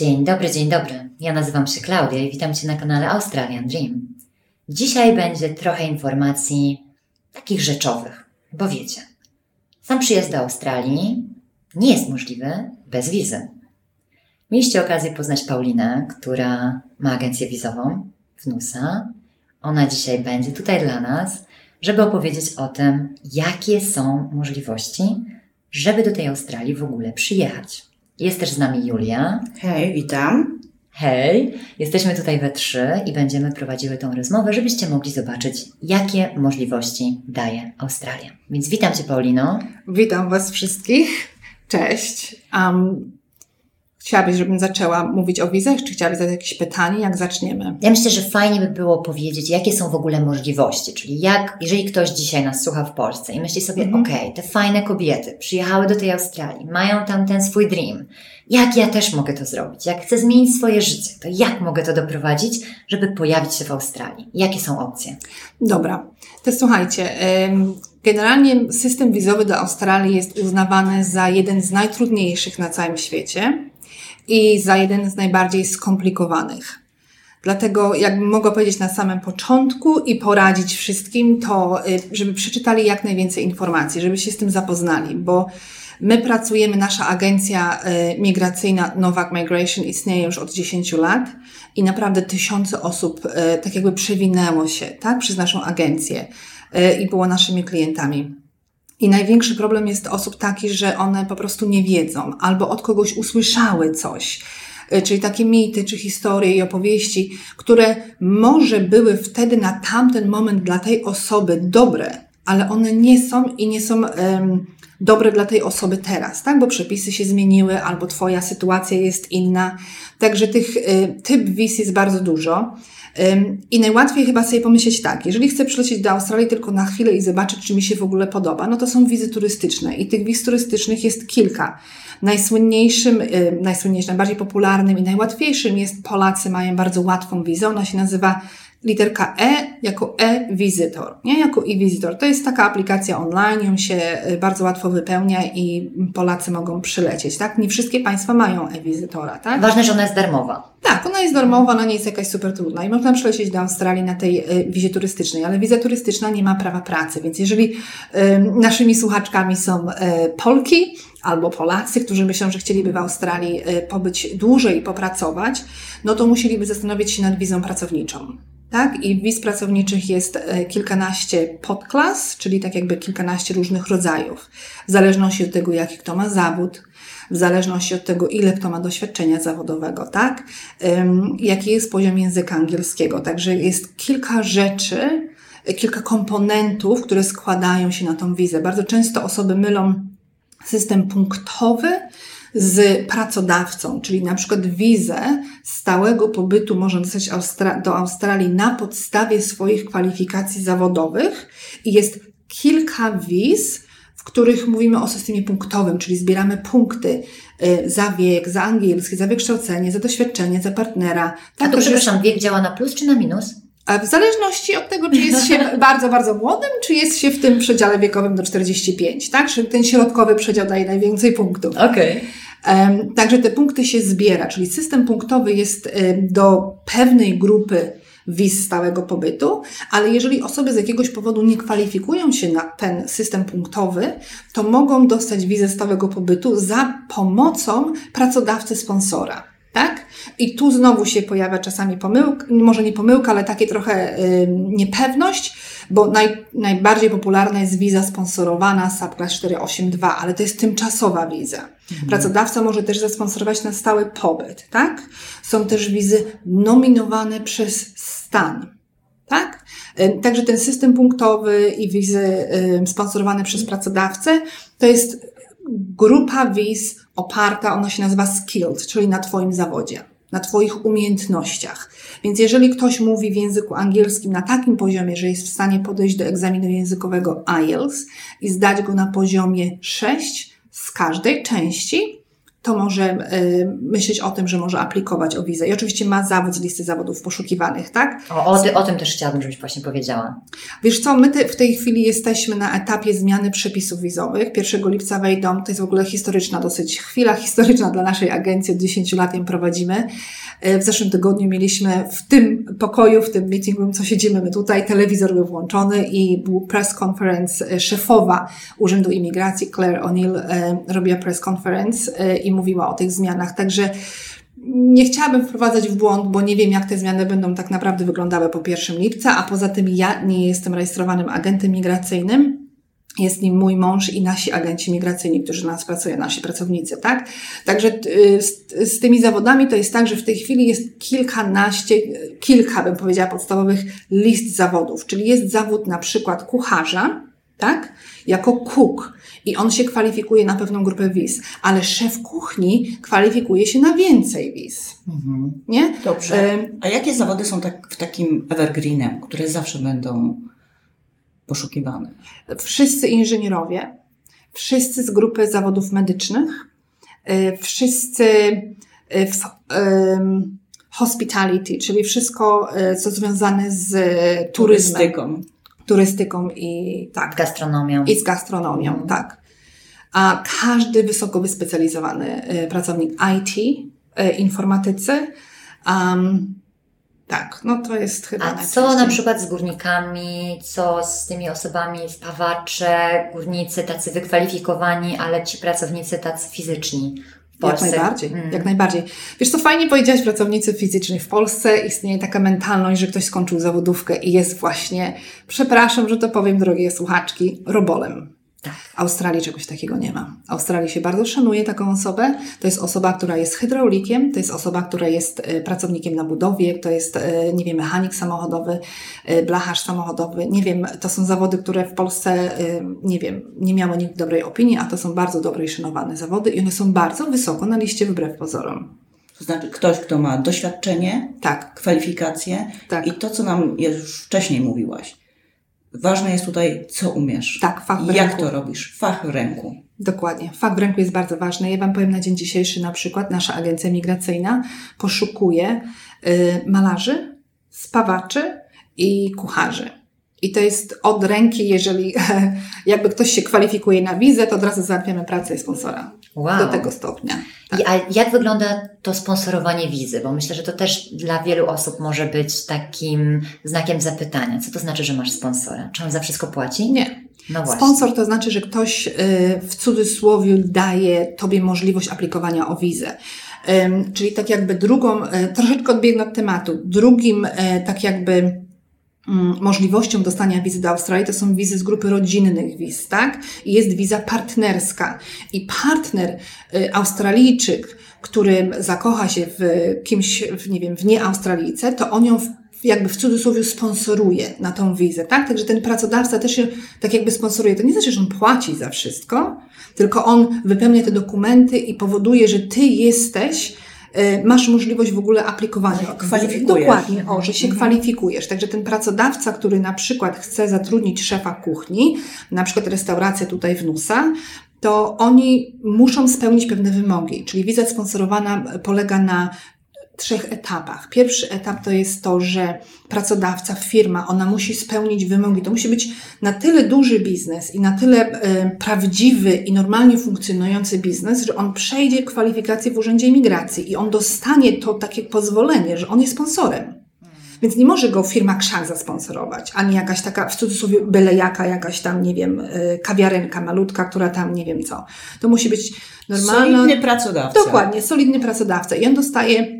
Dzień dobry, dzień dobry. Ja nazywam się Klaudia i witam Cię na kanale Australian Dream. Dzisiaj będzie trochę informacji takich rzeczowych, bo wiecie, sam przyjazd do Australii nie jest możliwy bez wizy. Mieliście okazję poznać Paulinę, która ma agencję wizową w NUSA. Ona dzisiaj będzie tutaj dla nas, żeby opowiedzieć o tym, jakie są możliwości, żeby do tej Australii w ogóle przyjechać. Jest też z nami Julia. Hej, witam. Hej, jesteśmy tutaj we trzy i będziemy prowadziły tą rozmowę, żebyście mogli zobaczyć, jakie możliwości daje Australia. Więc witam Cię, Paulino. Witam Was wszystkich. Cześć. Um, chciałabyś, żebym zaczęła mówić o wizach, czy chciałabyś zadać jakieś pytanie, jak zaczniemy? Ja myślę, że fajnie by było powiedzieć, jakie są w ogóle możliwości, czyli jak, jeżeli ktoś dzisiaj nas słucha w Polsce i myśli sobie, Mhm. okej, te fajne kobiety przyjechały do tej Australii, mają tam ten swój dream, jak ja też mogę to zrobić? Jak chcę zmienić swoje życie, to jak mogę to doprowadzić, żeby pojawić się w Australii? Jakie są opcje? Dobra, to słuchajcie. Generalnie system wizowy do Australii jest uznawany za jeden z najtrudniejszych na całym świecie i za jeden z najbardziej skomplikowanych. Dlatego, jakbym mogła powiedzieć na samym początku i poradzić wszystkim, to y, żeby przeczytali jak najwięcej informacji, żeby się z tym zapoznali, bo my pracujemy, nasza agencja y, migracyjna Novak Migration istnieje już od 10 lat i naprawdę tysiące osób y, tak jakby przewinęło się tak, przez naszą agencję i było naszymi klientami. I największy problem jest osób taki, że one po prostu nie wiedzą albo od kogoś usłyszały coś. Y, Czyli takie mity, czy historie i opowieści, które może były wtedy na tamten moment dla tej osoby dobre, ale one nie są i nie są em, dobre dla tej osoby teraz, tak? Bo przepisy się zmieniły, albo Twoja sytuacja jest inna. Także tych y, typ wiz jest bardzo dużo. I najłatwiej chyba sobie pomyśleć tak, jeżeli chcę przylecieć do Australii tylko na chwilę i zobaczyć, czy mi się w ogóle podoba, no to są wizy turystyczne i tych wiz turystycznych jest kilka. Najsłynniejszym, najsłynniejszym, najbardziej popularnym i najłatwiejszym jest Polacy mają bardzo łatwą wizę, ona się nazywa literka E jako e-wizytor, nie jako e-wizytor. To jest taka aplikacja online, ją się y, bardzo łatwo wypełnia i Polacy mogą przylecieć, tak? Nie wszystkie państwa mają e-wizytora, tak? Ważne, że ona jest darmowa. Tak, ona jest darmowa, ona nie jest jakaś super trudna i można przylecieć do Australii na tej y, wizie turystycznej, ale wiza turystyczna nie ma prawa pracy, więc jeżeli y, naszymi słuchaczkami są Polki albo Polacy, którzy myślą, że chcieliby w Australii pobyć dłużej i popracować, no to musieliby zastanowić się nad wizą pracowniczą. Tak? I wiz pracowniczych jest e, kilkanaście podklas, czyli tak jakby kilkanaście różnych rodzajów. W zależności od tego, jaki kto ma zawód, w zależności od tego, ile kto ma doświadczenia zawodowego, tak? Jaki jest poziom języka angielskiego. Także jest kilka rzeczy, e, kilka komponentów, które składają się na tą wizę. Bardzo często osoby mylą system punktowy z pracodawcą, czyli na przykład wizę stałego pobytu można dostać Austra- do Australii na podstawie swoich kwalifikacji zawodowych i jest kilka wiz, w których mówimy o systemie punktowym, czyli zbieramy punkty y, za wiek, za angielski, za wykształcenie, za doświadczenie, za partnera. A Tak, tu, to, że jest- przepraszam, wiek działa na plus czy na minus? A w zależności od tego, czy jest się bardzo, bardzo młodym, czy jest się w tym przedziale wiekowym do 45, tak? Czy ten środkowy przedział daje najwięcej punktów. Okej. Em, Także te punkty się zbiera, czyli system punktowy jest do pewnej grupy wiz stałego pobytu, ale jeżeli osoby z jakiegoś powodu nie kwalifikują się na ten system punktowy, to mogą dostać wizę stałego pobytu za pomocą pracodawcy sponsora. Tak? I tu znowu się pojawia czasami pomyłka, może nie pomyłka, ale takie trochę ym, niepewność, bo naj, najbardziej popularna jest wiza sponsorowana Subclass 482, ale to jest tymczasowa wiza. Pracodawca może też zasponsorować na stały pobyt, tak? Są też wizy nominowane przez stan, tak? Ym, Także ten system punktowy i wizy ym, sponsorowane przez pracodawcę to jest grupa wiz oparta, ona się nazywa skilled, czyli na Twoim zawodzie, na Twoich umiejętnościach. Więc jeżeli ktoś mówi w języku angielskim na takim poziomie, że jest w stanie podejść do egzaminu językowego IELTS i zdać go na poziomie 6 z każdej części, to może y, myśleć o tym, że może aplikować o wizę. I oczywiście ma zawód z listy zawodów poszukiwanych, tak? O, o, ty, o tym też chciałabym, żebyś właśnie powiedziała. Wiesz co, my te, w tej chwili jesteśmy na etapie zmiany przepisów wizowych. 1 lipca wejdą, to jest w ogóle historyczna dosyć chwila, historyczna dla naszej agencji, od 10 lat ją prowadzimy. Y, w zeszłym tygodniu mieliśmy w tym pokoju, w tym meeting room, co siedzimy my tutaj, telewizor był włączony i był press conference y, szefowa Urzędu Imigracji, Claire O'Neill, robiła press conference i i mówiła o tych zmianach. Także nie chciałabym wprowadzać w błąd, bo nie wiem, jak te zmiany będą tak naprawdę wyglądały po 1 lipca, a poza tym ja nie jestem rejestrowanym agentem migracyjnym. Jest nim mój mąż i nasi agenci migracyjni, którzy nas pracują, nasi pracownicy, tak? Także y, z, z tymi zawodami to jest tak, że w tej chwili jest kilkanaście, kilka bym powiedziała podstawowych list zawodów, czyli jest zawód na przykład kucharza, tak? Jako cook i on się kwalifikuje na pewną grupę wiz, ale szef kuchni kwalifikuje się na więcej wiz. Mhm. Nie? Dobrze. A jakie zawody są tak, w takim evergreenem, które zawsze będą poszukiwane? Wszyscy inżynierowie, wszyscy z grupy zawodów medycznych, y, wszyscy y, w, hospitality, czyli wszystko, y, co związane z turyzmem. Turystyką turystyką i tak. Gastronomią. I z gastronomią, mm. tak. A każdy wysoko wyspecjalizowany y, pracownik IT, y, informatycy, um, tak, no to jest chyba. A co na przykład z górnikami, co z tymi osobami, spawacze, górnicy tacy wykwalifikowani, ale ci pracownicy tacy fizyczni? Jak najbardziej, mm. jak najbardziej. Wiesz, co fajnie powiedziałaś, pracownicy fizyczni. W Polsce istnieje taka mentalność, że ktoś skończył zawodówkę i jest właśnie, przepraszam, że to powiem, drogie słuchaczki, robolem. Australii czegoś takiego nie ma. W Australii się bardzo szanuje taką osobę. To jest osoba, która jest hydraulikiem, to jest osoba, która jest e, pracownikiem na budowie, to jest, e, nie wiem, mechanik samochodowy, e, blacharz samochodowy. Nie wiem, to są zawody, które w Polsce, nie wiem, nie miały nikt dobrej opinii, a to są bardzo dobre i szanowane zawody i one są bardzo wysoko na liście wbrew pozorom. To znaczy ktoś, kto ma doświadczenie, tak. kwalifikacje tak. i to, co nam już wcześniej mówiłaś Ważne jest tutaj, co umiesz. Tak, fach w Jak ręku. to robisz? Fach w ręku. Dokładnie. Fach w ręku jest bardzo ważny. Ja Wam powiem na dzień dzisiejszy na przykład, nasza agencja migracyjna poszukuje y, malarzy, spawaczy i kucharzy. I to jest od ręki, jeżeli jakby ktoś się kwalifikuje na wizę, to od razu załatwiamy pracę i sponsora. Wow. Do tego stopnia. Tak. A jak wygląda to sponsorowanie wizy? Bo myślę, że to też dla wielu osób może być takim znakiem zapytania. Co to znaczy, że masz sponsora? Czy on za wszystko płaci? Nie. No właśnie. Sponsor to znaczy, że ktoś y, w cudzysłowie daje Tobie możliwość aplikowania o wizę. Czyli tak jakby drugą, y, troszeczkę odbiegnę od tematu, drugim y, tak jakby możliwością dostania wizy do Australii to są wizy z grupy rodzinnych wiz, tak? I jest wiza partnerska. I partner y, Australijczyk, który zakocha się w kimś, w, nie wiem, w nie Australijce, to on ją w, jakby w cudzysłowie sponsoruje na tą wizę, tak? Także ten pracodawca też się tak jakby sponsoruje. To nie znaczy, że on płaci za wszystko, tylko on wypełnia te dokumenty i powoduje, że ty jesteś masz możliwość w ogóle aplikowania. Kwalifikujesz. Dokładnie, o, że się mhm. kwalifikujesz. Także ten pracodawca, który na przykład chce zatrudnić szefa kuchni, na przykład restauracja tutaj w Nusa, to oni muszą spełnić pewne wymogi. Czyli wiza sponsorowana polega na trzech etapach. Pierwszy etap to jest to, że pracodawca, firma, ona musi spełnić wymogi. To musi być na tyle duży biznes i na tyle y, prawdziwy i normalnie funkcjonujący biznes, że on przejdzie kwalifikację w Urzędzie Imigracji i on dostanie to takie pozwolenie, że on jest sponsorem. Więc nie może go firma krzak zasponsorować, ani jakaś taka, w cudzysłowie, byle jaka, jakaś tam, nie wiem, y, kawiarenka malutka, która tam, nie wiem co. To musi być normalna... Solidny pracodawca. Dokładnie, solidny pracodawca. I on dostaje E,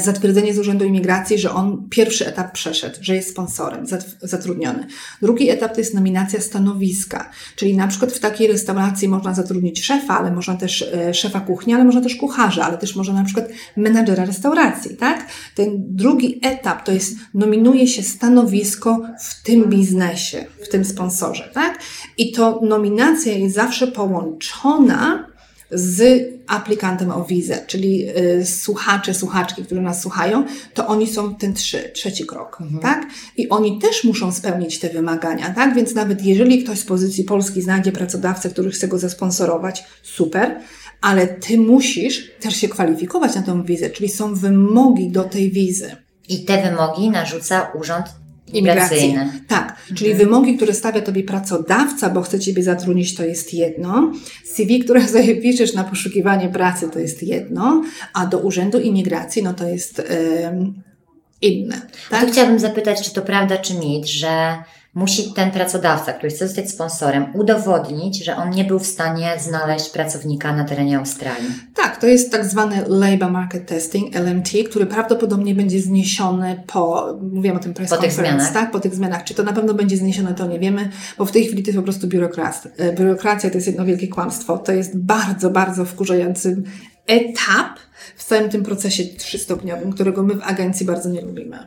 zatwierdzenie z Urzędu Imigracji, że on pierwszy etap przeszedł, że jest sponsorem zatrudniony. Drugi etap to jest nominacja stanowiska, czyli na przykład w takiej restauracji można zatrudnić szefa, ale można też e, szefa kuchni, ale można też kucharza, ale też można na przykład menadżera restauracji, tak? Ten drugi etap to jest nominuje się stanowisko w tym biznesie, w tym sponsorze, tak? I to nominacja jest zawsze połączona z aplikantem o wizę, czyli y, słuchacze, słuchaczki, które nas słuchają, to oni są ten trzy, trzeci krok, mhm. tak? I oni też muszą spełnić te wymagania, tak? Więc nawet jeżeli ktoś z pozycji Polski znajdzie pracodawcę, który chce go zasponsorować, super, ale ty musisz też się kwalifikować na tą wizę, czyli są wymogi do tej wizy. I te wymogi narzuca Urząd Imigracji. Migracyjny. Tak, czyli wymogi, które stawia tobie pracodawca, bo chce ciebie zatrudnić, to jest jedno. CV, które sobie piszesz na poszukiwanie pracy, to jest jedno, a do Urzędu Imigracji, no to jest em, inne. A Tak? tu chciałabym zapytać, czy to prawda, czy mit, że musi ten pracodawca, który chce zostać sponsorem, udowodnić, że on nie był w stanie znaleźć pracownika na terenie Australii. Tak, to jest tak zwany Labour Market Testing, LMT, który prawdopodobnie będzie zniesiony po, mówiłem o tym press Po tych zmianach. tak, po tych zmianach. Czy to na pewno będzie zniesione, to nie wiemy, bo w tej chwili to jest po prostu biurokracja. E, Biurokracja to jest jedno wielkie kłamstwo. To jest bardzo, bardzo wkurzający etap w całym tym procesie trzystopniowym, którego my w agencji bardzo nie lubimy.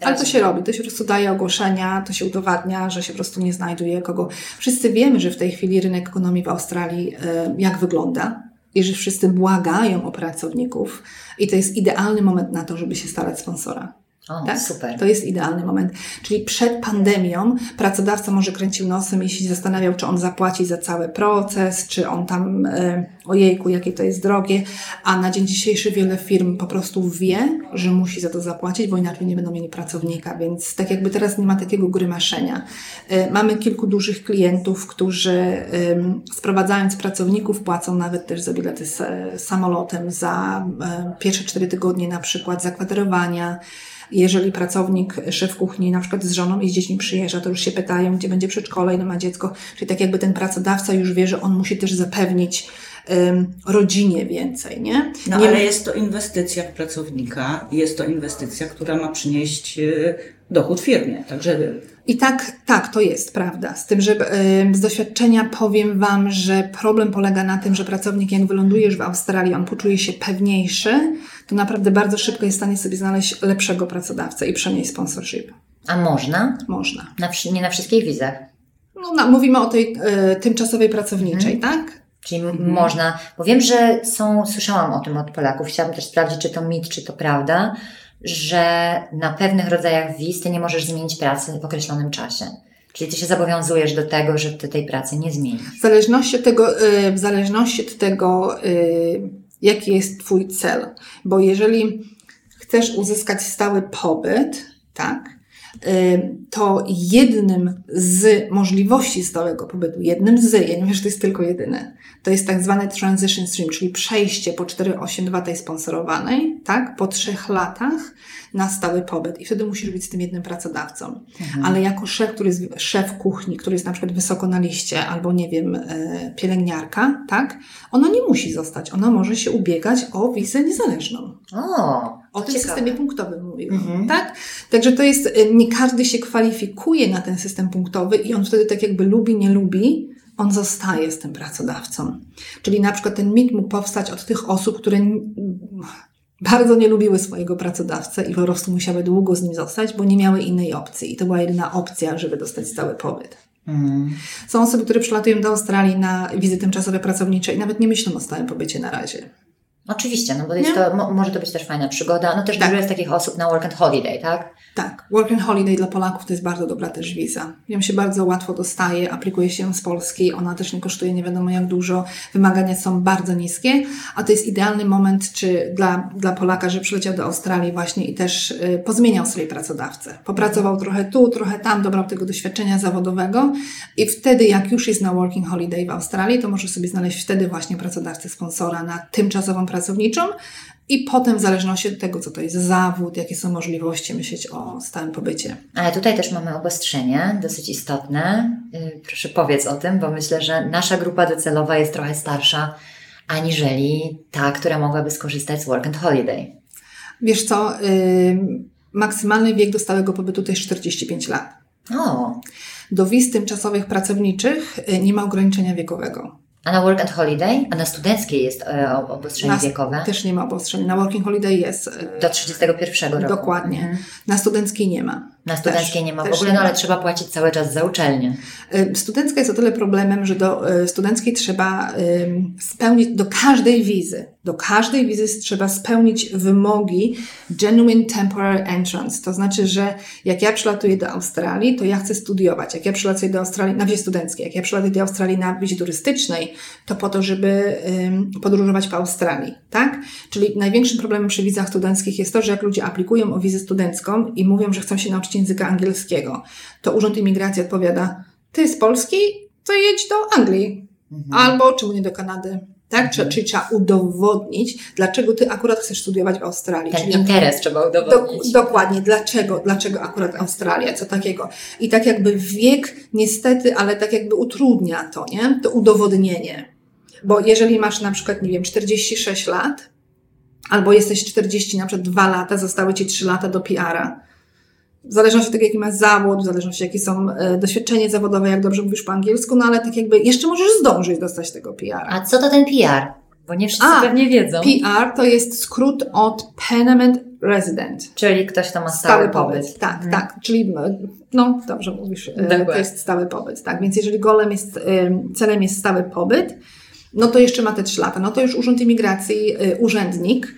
Ale to się robi, to się po prostu daje ogłoszenia, to się udowadnia, że się po prostu nie znajduje kogo. Wszyscy wiemy, że w tej chwili rynek ekonomii w Australii e, jak wygląda i że wszyscy błagają o pracowników i to jest idealny moment na to, żeby się starać sponsora. O, Tak? super. To jest idealny moment. Czyli przed pandemią pracodawca może kręcił nosem i się zastanawiał, czy on zapłaci za cały proces, czy on tam, e, ojejku, jakie to jest drogie, a na dzień dzisiejszy wiele firm po prostu wie, że musi za to zapłacić, bo inaczej nie będą mieli pracownika, więc tak jakby teraz nie ma takiego grymaszenia. E, mamy kilku dużych klientów, którzy em, sprowadzając pracowników płacą nawet też za bilety z e, samolotem, za e, pierwsze cztery tygodnie na przykład, za kwaterowania, jeżeli pracownik, szef kuchni na przykład z żoną i z dziećmi przyjeżdża, to już się pytają, gdzie będzie przedszkole, ile ma dziecko. Czyli tak jakby ten pracodawca już wie, że on musi też zapewnić rodzinie więcej, nie? No nie ale jest to inwestycja w pracownika, jest to inwestycja, która ma przynieść e, dochód firmie. Także I tak, tak, to jest prawda. Z tym, że ym, z doświadczenia powiem Wam, że problem polega na tym, że pracownik jak wylądujesz w Australii, on poczuje się pewniejszy, to naprawdę bardzo szybko jest w stanie sobie znaleźć lepszego pracodawcę i przenieść sponsorship. A można? Można. Na, nie na wszystkich wizach. No, na, mówimy o tej y, tymczasowej pracowniczej, tak? Czyli m- można, bo wiem, że są, słyszałam o tym od Polaków, chciałabym też sprawdzić, czy to mit, czy to prawda, że na pewnych rodzajach wiz ty nie możesz zmienić pracy w określonym czasie. Czyli ty się zobowiązujesz do tego, że ty tej pracy nie zmienisz. W zależności od tego, y, w zależności od tego y, jaki jest Twój cel. Bo jeżeli chcesz uzyskać stały pobyt, tak, to jednym z możliwości stałego pobytu, jednym z, ja nie wiem, że to jest tylko jedyne, to jest tak zwany transition stream, czyli przejście po 482 tej sponsorowanej, tak, po trzech latach na stały pobyt i wtedy musisz być z tym jednym pracodawcą. Ale jako szef, który jest szef kuchni, który jest na przykład wysoko na liście, albo nie wiem, e, pielęgniarka, tak, ona nie musi zostać. Ona może się ubiegać o wizę niezależną. O, O tym ciekawe. systemie punktowym Mhm. tak? Także to jest, e, nie każdy się kwalifikuje na ten system punktowy i on wtedy tak jakby lubi, nie lubi, on zostaje z tym pracodawcą. Czyli na przykład ten mit mógł powstać od tych osób, które bardzo nie lubiły swojego pracodawcę i po prostu musiały długo z nim zostać, bo nie miały innej opcji. I to była jedyna opcja, żeby dostać stały pobyt. Mm. Są osoby, które przylatują do Australii na wizy tymczasowe pracownicze i nawet nie myślą o stałym pobycie na razie. Oczywiście, no bo jest to, mo, może to być też fajna przygoda. No też Tak. dużo jest takich osób na work and holiday, tak? Tak, Work and Holiday dla Polaków to jest bardzo dobra też wiza. Ją się bardzo łatwo dostaje, aplikuje się z Polski, ona też nie kosztuje nie wiadomo jak dużo, wymagania są bardzo niskie, a to jest idealny moment czy dla, dla Polaka, że przyleciał do Australii właśnie i też y, pozmieniał sobie pracodawcę. Popracował trochę tu, trochę tam, dobrał tego doświadczenia zawodowego i wtedy jak już jest na Working Holiday w Australii, to może sobie znaleźć wtedy właśnie pracodawcę sponsora na tymczasową pracowniczą, i potem w zależności od tego, co to jest zawód, jakie są możliwości, myśleć o stałym pobycie. Ale tutaj też mamy obostrzenie, dosyć istotne. Yy, Proszę powiedz o tym, bo myślę, że nasza grupa docelowa jest trochę starsza aniżeli ta, która mogłaby skorzystać z work and holiday. Wiesz co, ym, maksymalny wiek do stałego pobytu to jest 45 lat. O, Do wiz tymczasowych pracowniczych y, nie ma ograniczenia wiekowego. A na work and holiday? A na studenckiej jest e, obostrzenie Na- wiekowe? Też nie ma obostrzeń. Na Working Holiday jest. y, Do 31 roku. Dokładnie. Mhm. Na studenckiej nie ma. Na studenckiej Też- nie ma w ogóle, no ale trzeba płacić cały czas za uczelnię. Y, Studencka jest o tyle problemem, że do studenckiej trzeba spełnić, do każdej wizy Do każdej wizy trzeba spełnić wymogi Genuine Temporary Entrance. To znaczy, że jak ja przylatuję do Australii, to ja chcę studiować. Jak ja przylatuję do Australii na wizie studenckiej, jak ja przylatuję do Australii na wizie turystycznej, to po to, żeby um, podróżować po Australii, tak? Czyli największym problemem przy wizach studenckich jest to, że jak ludzie aplikują o wizę studencką i mówią, że chcą się nauczyć języka angielskiego, to Urząd Imigracji odpowiada, ty z Polski, to jedź do Anglii. Mhm. Albo czemu nie do Kanady? Tak? Mhm. Czyli trzeba udowodnić, dlaczego ty akurat chcesz studiować w Australii. Ten Czyli interes trzeba udowodnić. Do, dokładnie. Dlaczego? Dlaczego akurat Australia? Co takiego? I tak jakby wiek, niestety, ale tak jakby utrudnia to, nie? To udowodnienie. Bo jeżeli masz na przykład, nie wiem, 46 lat, albo jesteś 40, na przykład 2 lata, zostały ci 3 lata do PR-a, w zależności od tego, jaki masz zawód, w zależności jakie są e, doświadczenie zawodowe, jak dobrze mówisz po angielsku, no ale tak jakby jeszcze możesz zdążyć dostać tego PR. A co to ten PR? Bo nie wszyscy A, pewnie wiedzą. PR to jest skrót od Permanent Resident. Czyli ktoś tam ma stały, stały pobyt. pobyt. Tak, hmm. tak. Czyli, no dobrze mówisz, e, to jest stały pobyt. Tak, więc jeżeli golem jest, e, celem jest stały pobyt, no to jeszcze ma te trzy lata. No to już Urząd Imigracji, urzędnik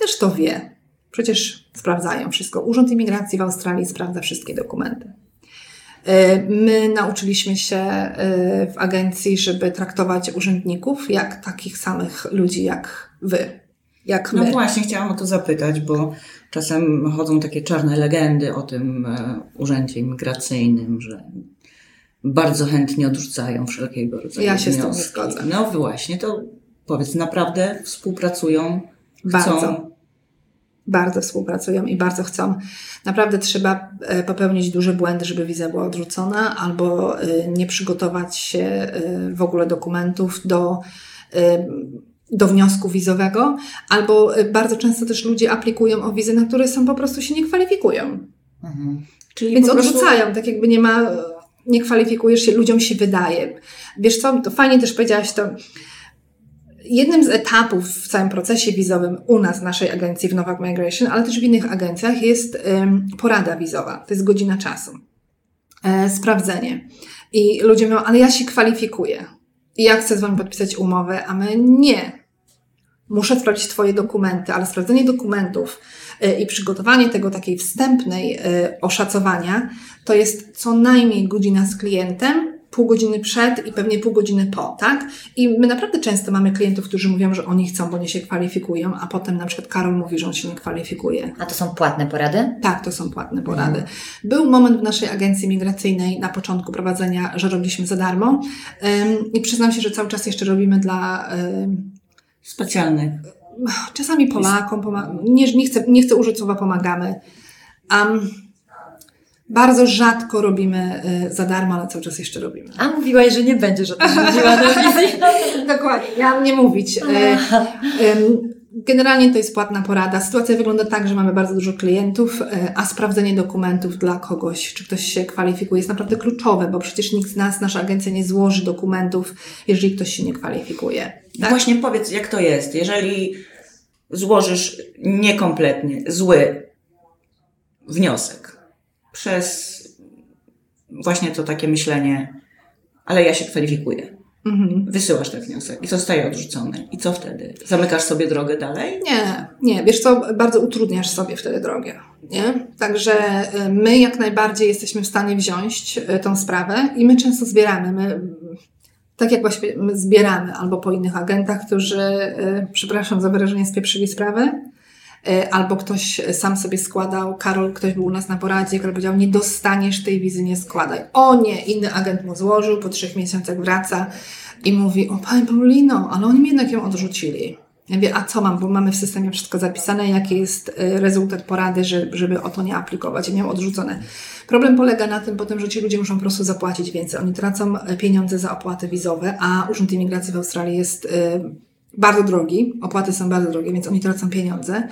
też to wie. Przecież sprawdzają wszystko. Urząd Imigracji w Australii sprawdza wszystkie dokumenty. E, my nauczyliśmy się e, w agencji, żeby traktować urzędników jak takich samych ludzi jak wy. Jak no my. właśnie, chciałam o to zapytać, bo czasem chodzą takie czarne legendy o tym e, urzędzie imigracyjnym, że bardzo chętnie odrzucają wszelkiego rodzaju Ja się wnioski. z tym zgodzę. No właśnie, to powiedz, naprawdę współpracują, chcą bardzo współpracują i bardzo chcą. Naprawdę trzeba e, popełnić duże błędy, żeby wiza była odrzucona, albo e, nie przygotować się e, w ogóle dokumentów do do wniosku wizowego, albo bardzo często też ludzie aplikują o wizy, na które są po prostu się nie kwalifikują. Mhm. Czyli Więc prostu... odrzucają, tak jakby nie ma, nie kwalifikujesz się, ludziom się wydaje. Wiesz co, to fajnie też powiedziałaś to, Jednym z etapów w całym procesie wizowym u nas, naszej agencji w Novak Migration, ale też w innych agencjach jest porada wizowa. To jest godzina czasu. E, sprawdzenie. I ludzie mówią, ale ja się kwalifikuję. Ja chcę z Wami podpisać umowę, a my nie. Muszę sprawdzić Twoje dokumenty, ale sprawdzenie dokumentów e, i przygotowanie tego takiej wstępnej e, oszacowania to jest co najmniej godzina z klientem, pół godziny przed i pewnie pół godziny po, tak? I my naprawdę często mamy klientów, którzy mówią, że oni chcą, bo nie się kwalifikują, a potem na przykład Karol mówi, że on się nie kwalifikuje. A to są płatne porady? Tak, to są płatne porady. Mhm. Był moment w naszej agencji migracyjnej na początku prowadzenia, że robiliśmy za darmo um, i przyznam się, że cały czas jeszcze robimy dla... Um, Specjalnych. Czasami Polakom, nie, nie, chcę, nie chcę użyć słowa pomagamy. Um, bardzo rzadko robimy y, za darmo, ale cały czas jeszcze robimy. A mówiłaś, że nie będziesz o tym mówiła na wizji. Dokładnie, miałam nie mówić. Y, generalnie to jest płatna porada. Sytuacja wygląda tak, że mamy bardzo dużo klientów, y, a sprawdzenie dokumentów dla kogoś, czy ktoś się kwalifikuje, jest naprawdę kluczowe, bo przecież nikt z nas, nasza agencja nie złoży dokumentów, jeżeli ktoś się nie kwalifikuje. Tak? Właśnie powiedz, jak to jest, jeżeli złożysz niekompletnie zły wniosek przez właśnie to takie myślenie, ale ja się kwalifikuję. Mhm. Wysyłasz ten wniosek i zostaje odrzucony. I co wtedy? Zamykasz sobie drogę dalej? Nie, nie. Wiesz co, bardzo utrudniasz sobie wtedy drogę. Nie? Także y, my jak najbardziej jesteśmy w stanie wziąć y, tą sprawę i my często zbieramy. My, tak jak właśnie my zbieramy albo po innych agentach, którzy, y, przepraszam za wyrażenie, spieprzyli sprawę, albo ktoś sam sobie składał, Karol, ktoś był u nas na poradzie, Karol powiedział, nie dostaniesz tej wizy, nie składaj. O nie, inny agent mu złożył, po trzech miesiącach wraca i mówi, o Pani Paulino, ale oni mi jednak ją odrzucili. Ja mówię, a co mam, bo mamy w systemie wszystko zapisane, jaki jest e, rezultat porady, żeby o to nie aplikować. I miał odrzucone. Problem polega na tym potem, że ci ludzie muszą po prostu zapłacić więcej. Oni tracą e, pieniądze za opłaty wizowe, a Urząd Imigracji w Australii jest bardzo drogi, opłaty są bardzo drogie, więc oni tracą pieniądze.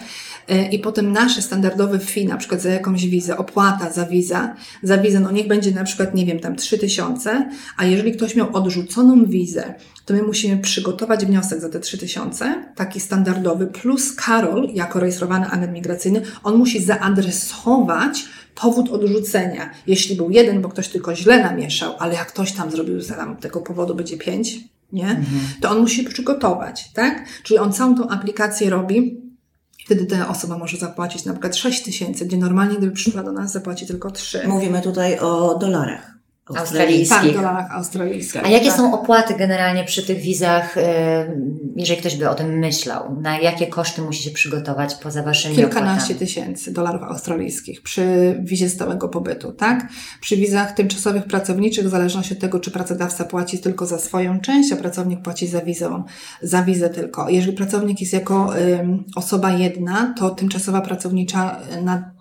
E, I potem nasze standardowe fee, na przykład za jakąś wizę, opłata za wizę, za wizę, no niech będzie na przykład, nie wiem, tam 3000, a jeżeli ktoś miał odrzuconą wizę, to my musimy przygotować wniosek za te 3000, taki standardowy, plus Karol, jako rejestrowany agent migracyjny, on musi zaadresować powód odrzucenia. Jeśli był jeden, bo ktoś tylko źle namieszał, ale jak ktoś tam zrobił, tam tego powodu będzie pięć, nie? To on musi się przygotować, tak? Czyli on całą tą aplikację robi, Wtedy ta osoba może zapłacić na przykład 6 tysięcy, gdzie normalnie gdyby przyszła do nas zapłaci tylko 3. Mówimy tutaj o dolarach. Australijskich. Tak, w dolarach australijskich. A jakie tak. są opłaty generalnie przy tych wizach, jeżeli ktoś by o tym myślał? Na jakie koszty musi się przygotować poza waszymi Kilkanaście opłatami? tysięcy dolarów australijskich przy wizie stałego pobytu, tak? Przy wizach tymczasowych pracowniczych, w zależności od tego, czy pracodawca płaci tylko za swoją część, a pracownik płaci za wizę, za wizę tylko. Jeżeli pracownik jest jako osoba jedna, to tymczasowa pracownicza na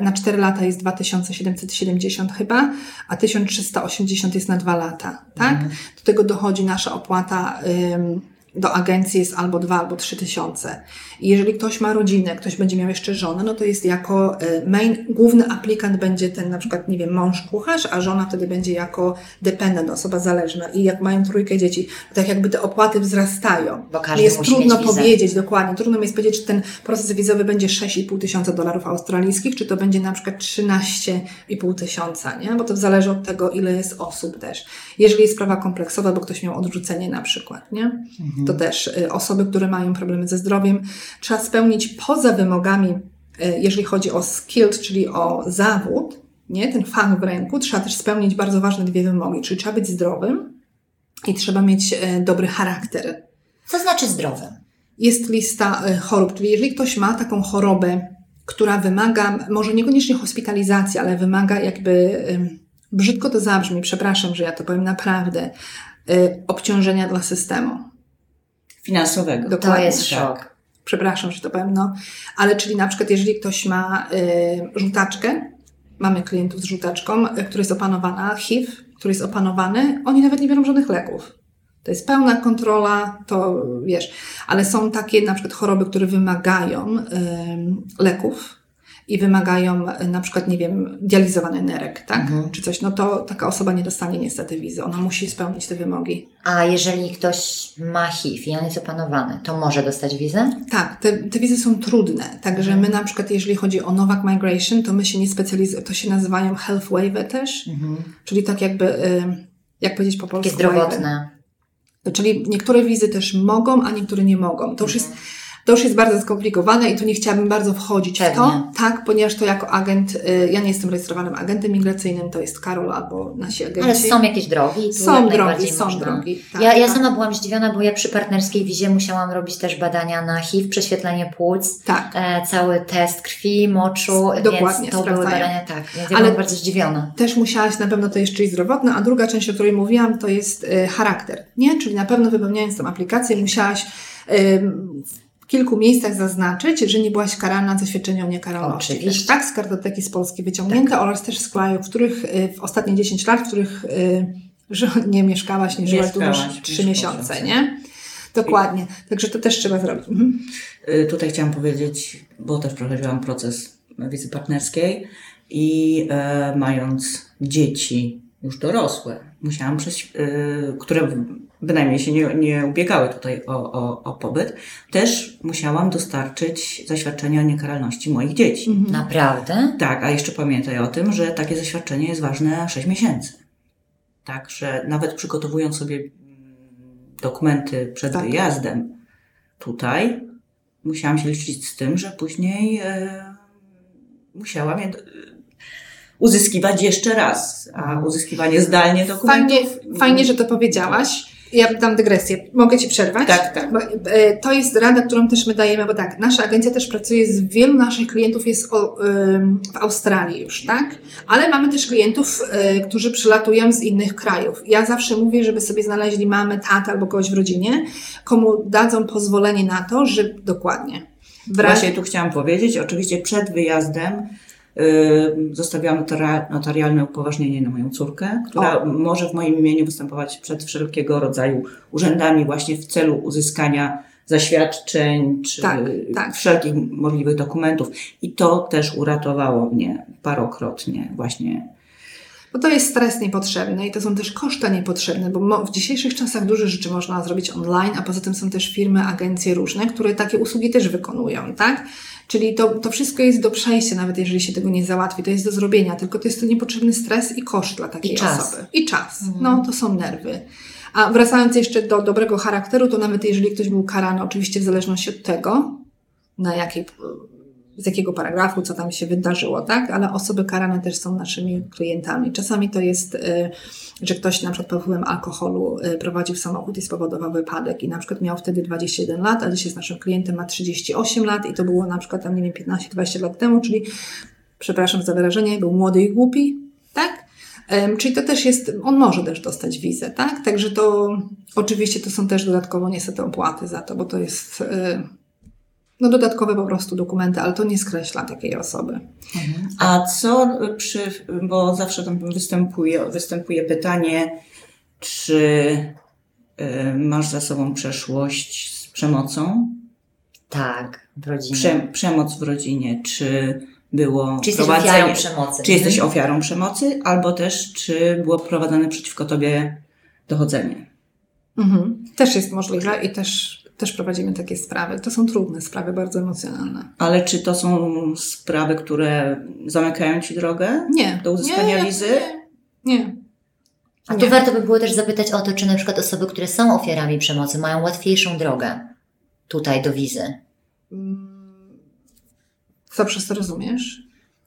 na 4 lata jest 2770 chyba, a 1380 jest na 2 lata, tak? Do tego dochodzi nasza opłata ym, do agencji jest albo 2, albo 3 tysiące. I jeżeli ktoś ma rodzinę, ktoś będzie miał jeszcze żonę, no to jest jako y, main, główny aplikant będzie ten na przykład, nie wiem, mąż kucharz, a żona wtedy będzie jako dependent, osoba zależna. I jak mają trójkę dzieci, to tak jakby te opłaty wzrastają. Bo każdy jest musi trudno mieć wizę. powiedzieć dokładnie, trudno mi jest powiedzieć, czy ten proces wizowy będzie 6,5 tysiąca dolarów australijskich, czy to będzie na przykład 13,5 tysiąca, nie? Bo to zależy od tego, ile jest osób też. Jeżeli jest sprawa kompleksowa, bo ktoś miał odrzucenie na przykład, nie? To też y, osoby, które mają problemy ze zdrowiem, trzeba spełnić poza wymogami, y, jeżeli chodzi o skilled, czyli o zawód, nie? Ten fach w ręku, trzeba też spełnić bardzo ważne dwie wymogi, czyli trzeba być zdrowym i trzeba mieć y, dobry charakter. Co znaczy zdrowym? Jest lista chorób, czyli jeżeli ktoś ma taką chorobę, która wymaga, może niekoniecznie hospitalizacji, ale wymaga jakby, brzydko to zabrzmi, przepraszam, że ja to powiem naprawdę, obciążenia dla systemu. Finansowego. To Dokładnie, jest tak. szok. Przepraszam, że to powiem, no. Ale czyli na przykład, jeżeli ktoś ma y, żółtaczkę, mamy klientów z żółtaczką, y, która jest opanowana, HIV, który jest opanowany, oni nawet nie biorą żadnych leków. To jest pełna kontrola, to wiesz, ale są takie na przykład choroby, które wymagają y, leków i wymagają y, na przykład, nie wiem, dializowany nerek, tak? Czy coś, no to taka osoba nie dostanie niestety wizy. Ona musi spełnić te wymogi. A jeżeli ktoś ma HIV i on jest opanowany, to może dostać wizę? Tak, te, te wizy są trudne. Także my na przykład, jeżeli chodzi o Novak Migration, to my się nie specjalizujemy, to się nazywają health waiver też, czyli tak jakby, y, jak powiedzieć po polsku? Takie zdrowotne. Czyli niektóre wizy też mogą, a niektóre nie mogą. To już jest, to już jest bardzo skomplikowane i tu nie chciałabym bardzo wchodzić w to, Pewnie. tak, ponieważ to jako agent, y, ja nie jestem rejestrowanym agentem migracyjnym, to jest Karol albo nasi agenci. Ale są jakieś drogi? Są drogi, są można. drogi, tak, ja, ja tak. sama byłam zdziwiona, bo ja przy partnerskiej wizie musiałam robić też badania na HIV, prześwietlenie płuc, Tak. e, cały test krwi, moczu, Dokładnie, więc to były sprawdzają. badania, tak. Więc ja Ale- byłam bardzo zdziwiona. Też musiałaś na pewno to jest czyli zdrowotne, a druga część, o której mówiłam, to jest y, charakter, nie? Czyli na pewno wypełniając tą aplikację musiałaś kilku miejscach zaznaczyć, że nie byłaś karana za świadczenie o niekaralności. Oczywiście. Tak, z kartoteki z Polski wyciągnięte oraz też z krajów, w których y, w ostatnie 10 lat, w których y, że nie mieszkałaś, nie żyłaś Mieszkałaś niż 3 niż miesiące, nie? Dokładnie. Także to też trzeba zrobić. Mhm. Y, Tutaj chciałam powiedzieć, bo też prowadziłam proces wizy partnerskiej i e, mając dzieci już dorosłe, musiałam przez, y, które bynajmniej się nie, nie ubiegały tutaj o, o, o pobyt, też musiałam dostarczyć zaświadczenia o niekaralności moich dzieci. Mhm. Naprawdę? Tak, a jeszcze pamiętaj o tym, że takie zaświadczenie jest ważne 6 miesięcy. Tak, że nawet przygotowując sobie mm, dokumenty przed Tak. wyjazdem tutaj, musiałam się liczyć z tym, że później e, musiałam je e, uzyskiwać jeszcze raz. A uzyskiwanie zdalnie dokumentów... Fajnie, fajnie, że to powiedziałaś. Ja dam dygresję. Mogę Ci przerwać? Tak, tak. Bo, e, To jest rada, którą też my dajemy, bo tak, nasza agencja też pracuje z wielu naszych klientów jest o, ym, w Australii już, tak? Ale mamy też klientów, y, którzy przylatują z innych krajów. Ja zawsze mówię, żeby sobie znaleźli mamę, tatę albo kogoś w rodzinie, komu dadzą pozwolenie na to, że dokładnie. Razie, Właśnie tu chciałam powiedzieć, oczywiście przed wyjazdem zostawiłam notara- notarialne upoważnienie na moją córkę, która może w moim imieniu występować przed wszelkiego rodzaju urzędami właśnie w celu uzyskania zaświadczeń czy Tak, tak. wszelkich możliwych dokumentów. I to też uratowało mnie parokrotnie właśnie. Bo to jest stres niepotrzebny i to są też koszta niepotrzebne, bo w dzisiejszych czasach dużo rzeczy można zrobić online, a poza tym są też firmy, agencje różne, które takie usługi też wykonują, tak? Czyli to, to wszystko jest do przejścia, nawet jeżeli się tego nie załatwi, to jest do zrobienia, tylko to jest to niepotrzebny stres i koszt dla takiej I osoby. I czas. No, to są nerwy. A wracając jeszcze do dobrego charakteru, to nawet jeżeli ktoś był karany, oczywiście w zależności od tego, na jakiej, z jakiego paragrafu, co tam się wydarzyło, tak? Ale osoby karane też są naszymi klientami. Czasami to jest, y, że ktoś na przykład pod wpływem alkoholu y, prowadził samochód i spowodował wypadek i na przykład miał wtedy 21 lat, a dzisiaj z naszym klientem ma 38 lat i to było na przykład tam, nie wiem, 15-20 lat temu, czyli, przepraszam za wyrażenie, był młody i głupi, tak? Czyli to też jest, on może też dostać wizę, tak? Także to oczywiście to są też dodatkowo niestety opłaty za to, bo to jest y, no dodatkowe po prostu dokumenty, ale to nie skreśla takiej osoby. A co przy, bo zawsze tam występuje, występuje pytanie, czy y, masz za sobą przeszłość z przemocą? Tak, w rodzinie. Prze, przemoc w rodzinie, czy było Czy jesteś prowadzenie- ofiarą przemocy? Czy jesteś Mhm. ofiarą przemocy, albo też czy było prowadzone przeciwko tobie dochodzenie? Mhm. Też jest możliwe i też, też prowadzimy takie sprawy. To są trudne sprawy, bardzo emocjonalne. Ale czy to są sprawy, które zamykają ci drogę Nie. do uzyskania nie, wizy? Nie. nie. A tu warto by było też zapytać o to, czy na przykład osoby, które są ofiarami przemocy, mają łatwiejszą drogę tutaj do wizy. Mm, Co przez to rozumiesz?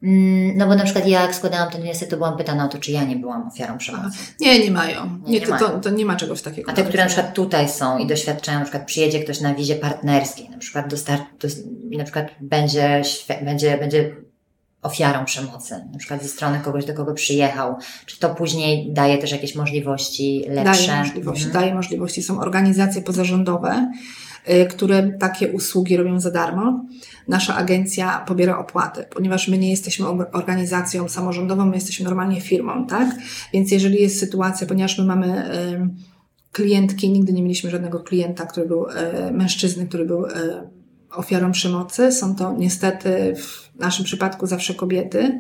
Mm, No bo na przykład ja jak składałam ten wniosek, to byłam pytana o to, czy ja nie byłam ofiarą przemocy. Nie, nie mają. Nie, Nie, nie to, mają. to, to nie ma czegoś takiego. A te, które na przykład tutaj są i doświadczają, na przykład przyjedzie ktoś na wizie partnerskiej, na przykład dostar- dos- na przykład będzie, będzie, będzie ofiarą przemocy, na przykład ze strony kogoś, do kogo przyjechał, czy to później daje też jakieś możliwości lepsze? Daje możliwości, Mhm. daje możliwości. Są organizacje pozarządowe, które takie usługi robią za darmo. Nasza agencja pobiera opłaty, ponieważ my nie jesteśmy or- organizacją samorządową, my jesteśmy normalnie firmą, tak? Więc jeżeli jest sytuacja, ponieważ my mamy ym, klientki, nigdy nie mieliśmy żadnego klienta, który był e, mężczyzny, który był ofiarą przemocy. Są to niestety w naszym przypadku zawsze kobiety.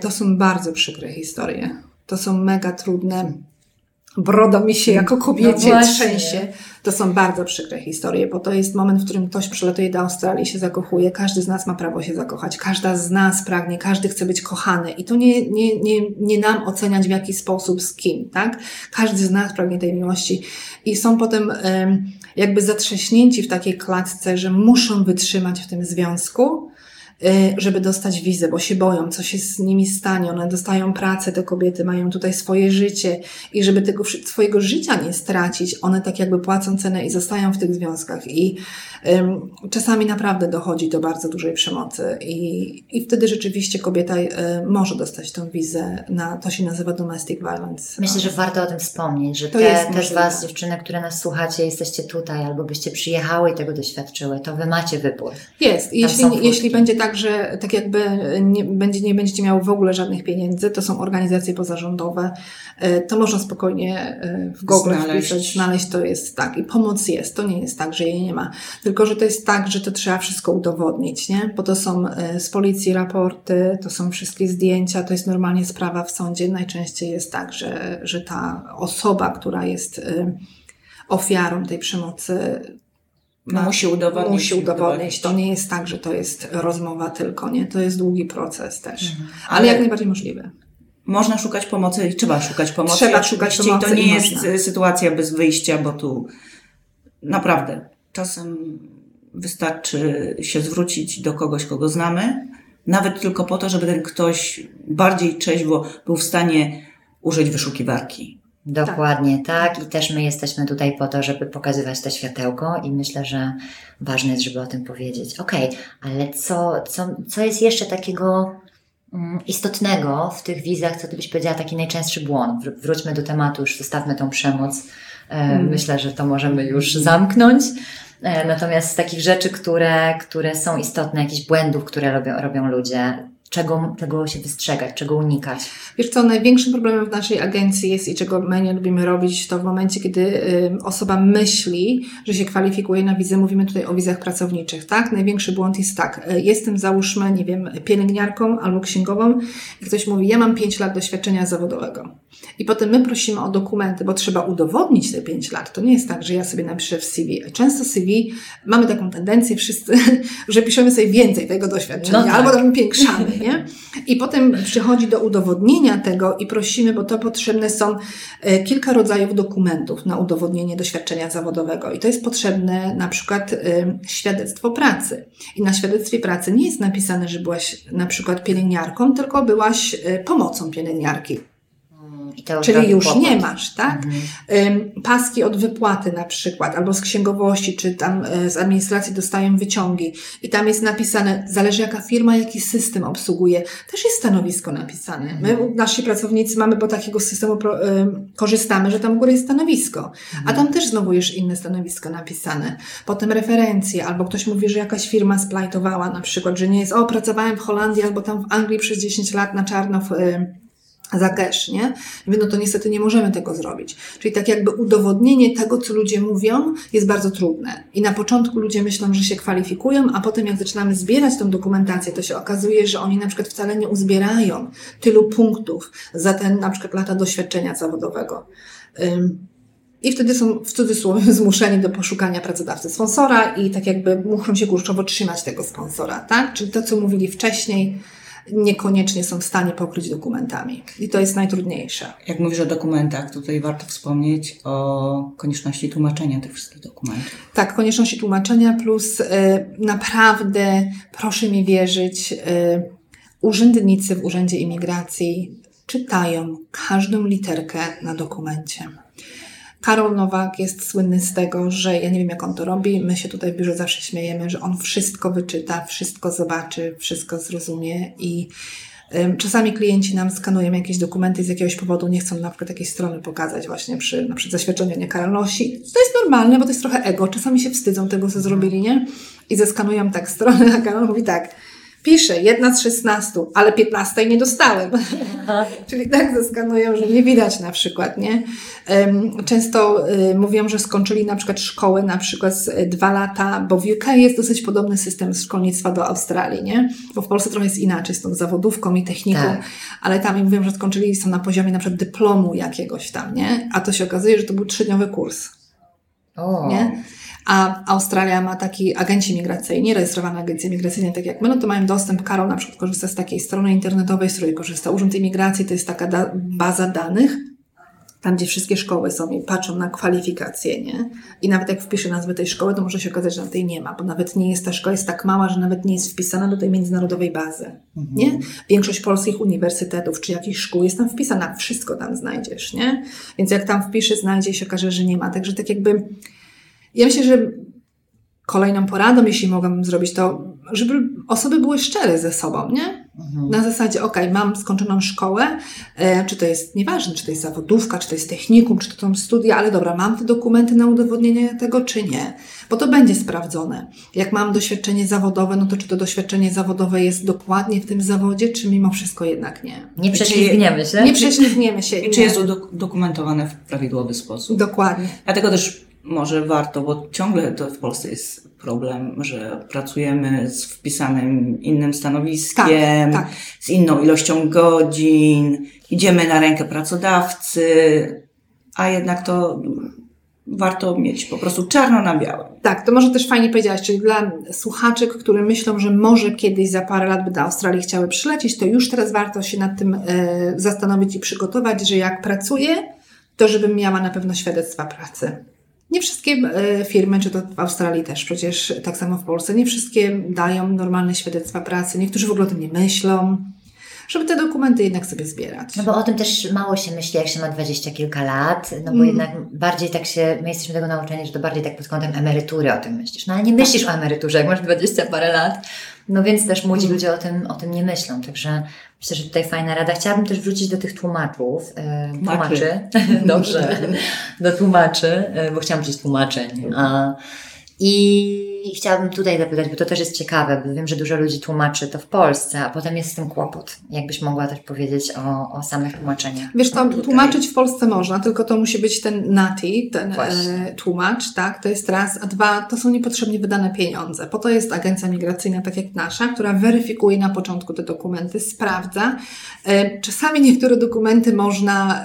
To są bardzo przykre historie. To są mega trudne. Broda mi się jako kobiecie właśnie. trzęsie. To są bardzo przykre historie, bo to jest moment, w którym ktoś przylatuje do Australii, się zakochuje. Każdy z nas ma prawo się zakochać. Każda z nas pragnie, każdy chce być kochany. I to nie, nie, nie, nie nam oceniać w jaki sposób, z kim, tak? Każdy z nas pragnie tej miłości. I są potem em, jakby zatrzaśnięci w takiej klatce, że muszą wytrzymać w tym związku, żeby dostać wizę, bo się boją, co się z nimi stanie. One dostają pracę, te kobiety mają tutaj swoje życie i żeby tego swojego życia nie stracić, one tak jakby płacą cenę i zostają w tych związkach. I czasami naprawdę dochodzi do bardzo dużej przemocy i, i wtedy rzeczywiście kobieta y, może dostać tą wizę na, to się nazywa domestic violence. Myślę, że warto o tym wspomnieć, że To te, jest też możliwe. Was, dziewczyny, które nas słuchacie, jesteście tutaj, albo byście przyjechały i tego doświadczyły, to Wy macie wybór. Jest. Tam Jeśli, jeśli będzie tak, że tak jakby nie, będzie, nie będziecie miały w ogóle żadnych pieniędzy, to są organizacje pozarządowe, e, to można spokojnie e, w Google Znaleźć. wpisać, znaleźć to jest tak. I pomoc jest. To nie jest tak, że jej nie ma. Tylko, że to jest tak, że to trzeba wszystko udowodnić, nie? Bo to są e, z policji raporty, to są wszystkie zdjęcia, to jest normalnie sprawa w sądzie. Najczęściej jest tak, że, że ta osoba, która jest e, ofiarą tej przemocy, No, musi udowodnić. musi udowodnić. To nie jest tak, że to jest rozmowa tylko, nie? To jest długi proces też. Mhm. Ale, jak najbardziej możliwe. Można szukać pomocy i trzeba szukać pomocy. Trzeba szukać pomocy To nie i jest można. y, sytuacja bez wyjścia, bo tu naprawdę czasem wystarczy się zwrócić do kogoś, kogo znamy, nawet tylko po to, żeby ten ktoś bardziej trzeźwo był w stanie użyć wyszukiwarki. Dokładnie tak. I też my jesteśmy tutaj po to, żeby pokazywać to światełko i myślę, że ważne jest, żeby o tym powiedzieć. Okej, ale co, co, co jest jeszcze takiego mm, istotnego w tych wizach, co ty byś powiedziała, taki najczęstszy błąd? Wr- Wróćmy do tematu, już zostawmy tą przemoc. E, Myślę, że to możemy już zamknąć. E, Natomiast z takich rzeczy, które, które są istotne, jakichś błędów, które robią, robią ludzie, czego, czego się wystrzegać, czego unikać? Wiesz co, największym problemem w naszej agencji jest i czego my nie lubimy robić, to w momencie, kiedy osoba myśli, że się kwalifikuje na wizę, mówimy tutaj o wizach pracowniczych, tak? Największy błąd jest tak, y, jestem załóżmy, nie wiem, pielęgniarką albo księgową i ktoś mówi, ja mam 5 lat doświadczenia zawodowego. I potem my prosimy o dokumenty, bo trzeba udowodnić te 5 lat. To nie jest tak, że ja sobie napiszę w CV. Często CV mamy taką tendencję wszyscy, że piszemy sobie więcej tego doświadczenia, no tak. albo tam piększamy, nie? I potem przychodzi do udowodnienia tego i prosimy, bo to potrzebne są e, kilka rodzajów dokumentów na udowodnienie doświadczenia zawodowego. I to jest potrzebne na przykład świadectwo pracy. I na świadectwie pracy nie jest napisane, że byłaś na przykład pielęgniarką, tylko byłaś e, pomocą pielęgniarki. Czyli już nie masz, tak? Mhm. Paski od wypłaty na przykład, albo z księgowości, czy tam e, z administracji dostają wyciągi i tam jest napisane, zależy jaka firma, jaki system obsługuje, też jest stanowisko napisane. My, mhm. nasi pracownicy mamy, bo takiego systemu pro, y, korzystamy, że tam u góry jest stanowisko, a tam też znowu jest inne stanowisko napisane. Potem referencje, albo ktoś mówi, że jakaś firma splajtowała na przykład, że nie jest, o, pracowałem w Holandii albo tam w Anglii przez 10 lat na czarno w, y, za cash, nie? no to niestety nie możemy tego zrobić. Czyli tak jakby udowodnienie tego, co ludzie mówią, jest bardzo trudne. I na początku ludzie myślą, że się kwalifikują, a potem jak zaczynamy zbierać tą dokumentację, to się okazuje, że oni na przykład wcale nie uzbierają tylu punktów za ten na przykład lata doświadczenia zawodowego. I wtedy są w cudzysłowie zmuszeni do poszukania pracodawcy sponsora i tak jakby muszą się kurczowo trzymać tego sponsora, tak? Czyli to, co mówili wcześniej, niekoniecznie są w stanie pokryć dokumentami. I to jest najtrudniejsze. Jak mówisz o dokumentach, tutaj warto wspomnieć o konieczności tłumaczenia tych wszystkich dokumentów. Tak, konieczności tłumaczenia plus y, naprawdę, proszę mi wierzyć, y, urzędnicy w Urzędzie Imigracji czytają każdą literkę na dokumencie. Karol Nowak jest słynny z tego, że ja nie wiem, jak on to robi. My się tutaj w biurze zawsze śmiejemy, że on wszystko wyczyta, wszystko zobaczy, wszystko zrozumie i Czasami klienci nam skanują jakieś dokumenty z jakiegoś powodu, nie chcą na przykład jakiejś strony pokazać właśnie przy na przykład zaświadczeniu niekaralności. To jest normalne, bo to jest trochę ego. Czasami się wstydzą tego, co zrobili, nie? I zeskanują tak stronę, a Karol mówi tak, Piszę, jedna z szesnastu, ale piętnastej nie dostałem. Czyli tak zeskanują, że nie widać na przykład, nie? Często y, mówią, że skończyli na przykład szkoły na przykład dwa lata, bo w UK jest dosyć podobny system szkolnictwa do Australii, nie? Bo w Polsce trochę jest inaczej z tą zawodówką i techniką, tak. ale tam mówią, że skończyli są na poziomie na przykład dyplomu jakiegoś tam, nie? A to się okazuje, że to był trzydniowy kurs. O. Nie? A Australia ma taki agenci migracyjni, rejestrowane agencje migracyjne, tak jak my, no to mają dostęp, Karol na przykład korzysta z takiej strony internetowej, z której korzysta Urząd Imigracji, to jest taka da baza danych, tam gdzie wszystkie szkoły są i patrzą na kwalifikacje, nie? I nawet jak wpiszę nazwę tej szkoły, to może się okazać, że na tej nie ma, bo nawet nie jest ta szkoła, jest tak mała, że nawet nie jest wpisana do tej międzynarodowej bazy, mhm. nie? Większość polskich uniwersytetów czy jakichś szkół jest tam wpisana, wszystko tam znajdziesz, nie? Więc jak tam wpiszę, znajdzie się okaże, że nie ma. Także tak jakby ja myślę, że kolejną poradą, jeśli mogłabym zrobić to, żeby osoby były szczere ze sobą, nie? Mhm. Na zasadzie, ok, mam skończoną szkołę, e, czy to jest nieważne, czy to jest zawodówka, czy to jest technikum, czy to są studia, ale dobra, mam te dokumenty na udowodnienie tego, czy nie, bo to będzie sprawdzone. Jak mam doświadczenie zawodowe, no to czy to doświadczenie zawodowe jest dokładnie w tym zawodzie, czy mimo wszystko jednak nie. Nie prześlizgniemy się. Nie prześlizgniemy się. I czy jest udokumentowane w prawidłowy sposób. Dokładnie. Dlatego też może warto, bo ciągle to w Polsce jest problem, że pracujemy z wpisanym innym stanowiskiem, tak, tak. z inną ilością godzin, idziemy na rękę pracodawcy, a jednak to warto mieć po prostu czarno na białym. Tak, to może też fajnie powiedziałaś, czyli dla słuchaczek, które myślą, że może kiedyś za parę lat by do Australii chciały przylecieć, to już teraz warto się nad tym e, zastanowić i przygotować, że jak pracuję, to żebym miała na pewno świadectwa pracy. Nie wszystkie e, firmy, czy to w Australii też, przecież tak samo w Polsce, nie wszystkie dają normalne świadectwa pracy. Niektórzy w ogóle o tym nie myślą, żeby te dokumenty jednak sobie zbierać. No bo o tym też mało się myśli, jak się ma dwadzieścia kilka lat, no bo mm. jednak bardziej tak się, my jesteśmy tego nauczeni, że to bardziej tak pod kątem emerytury o tym myślisz. No ale nie myślisz o emeryturze, jak masz dwadzieścia parę lat. No więc też młodzi mm. ludzie o tym, o tym nie myślą, także Myślę, że tutaj fajna rada. Chciałabym też wrócić do tych tłumaczów. E, tłumaczy. Dobrze. do tłumaczy, e, bo chciałam powiedzieć tłumaczeń. A, I I chciałabym tutaj zapytać, bo to też jest ciekawe, bo wiem, że dużo ludzi tłumaczy to w Polsce, a potem jest z tym kłopot. Jakbyś mogła też powiedzieć o, o samych tłumaczeniach? Wiesz, to No tutaj- tłumaczyć w Polsce można, tylko to musi być ten nati, ten Właśnie. e, tłumacz, tak? To jest raz. A dwa, to są niepotrzebnie wydane pieniądze. Po to jest agencja migracyjna, tak jak nasza, która weryfikuje na początku te dokumenty, sprawdza. E, czasami niektóre dokumenty można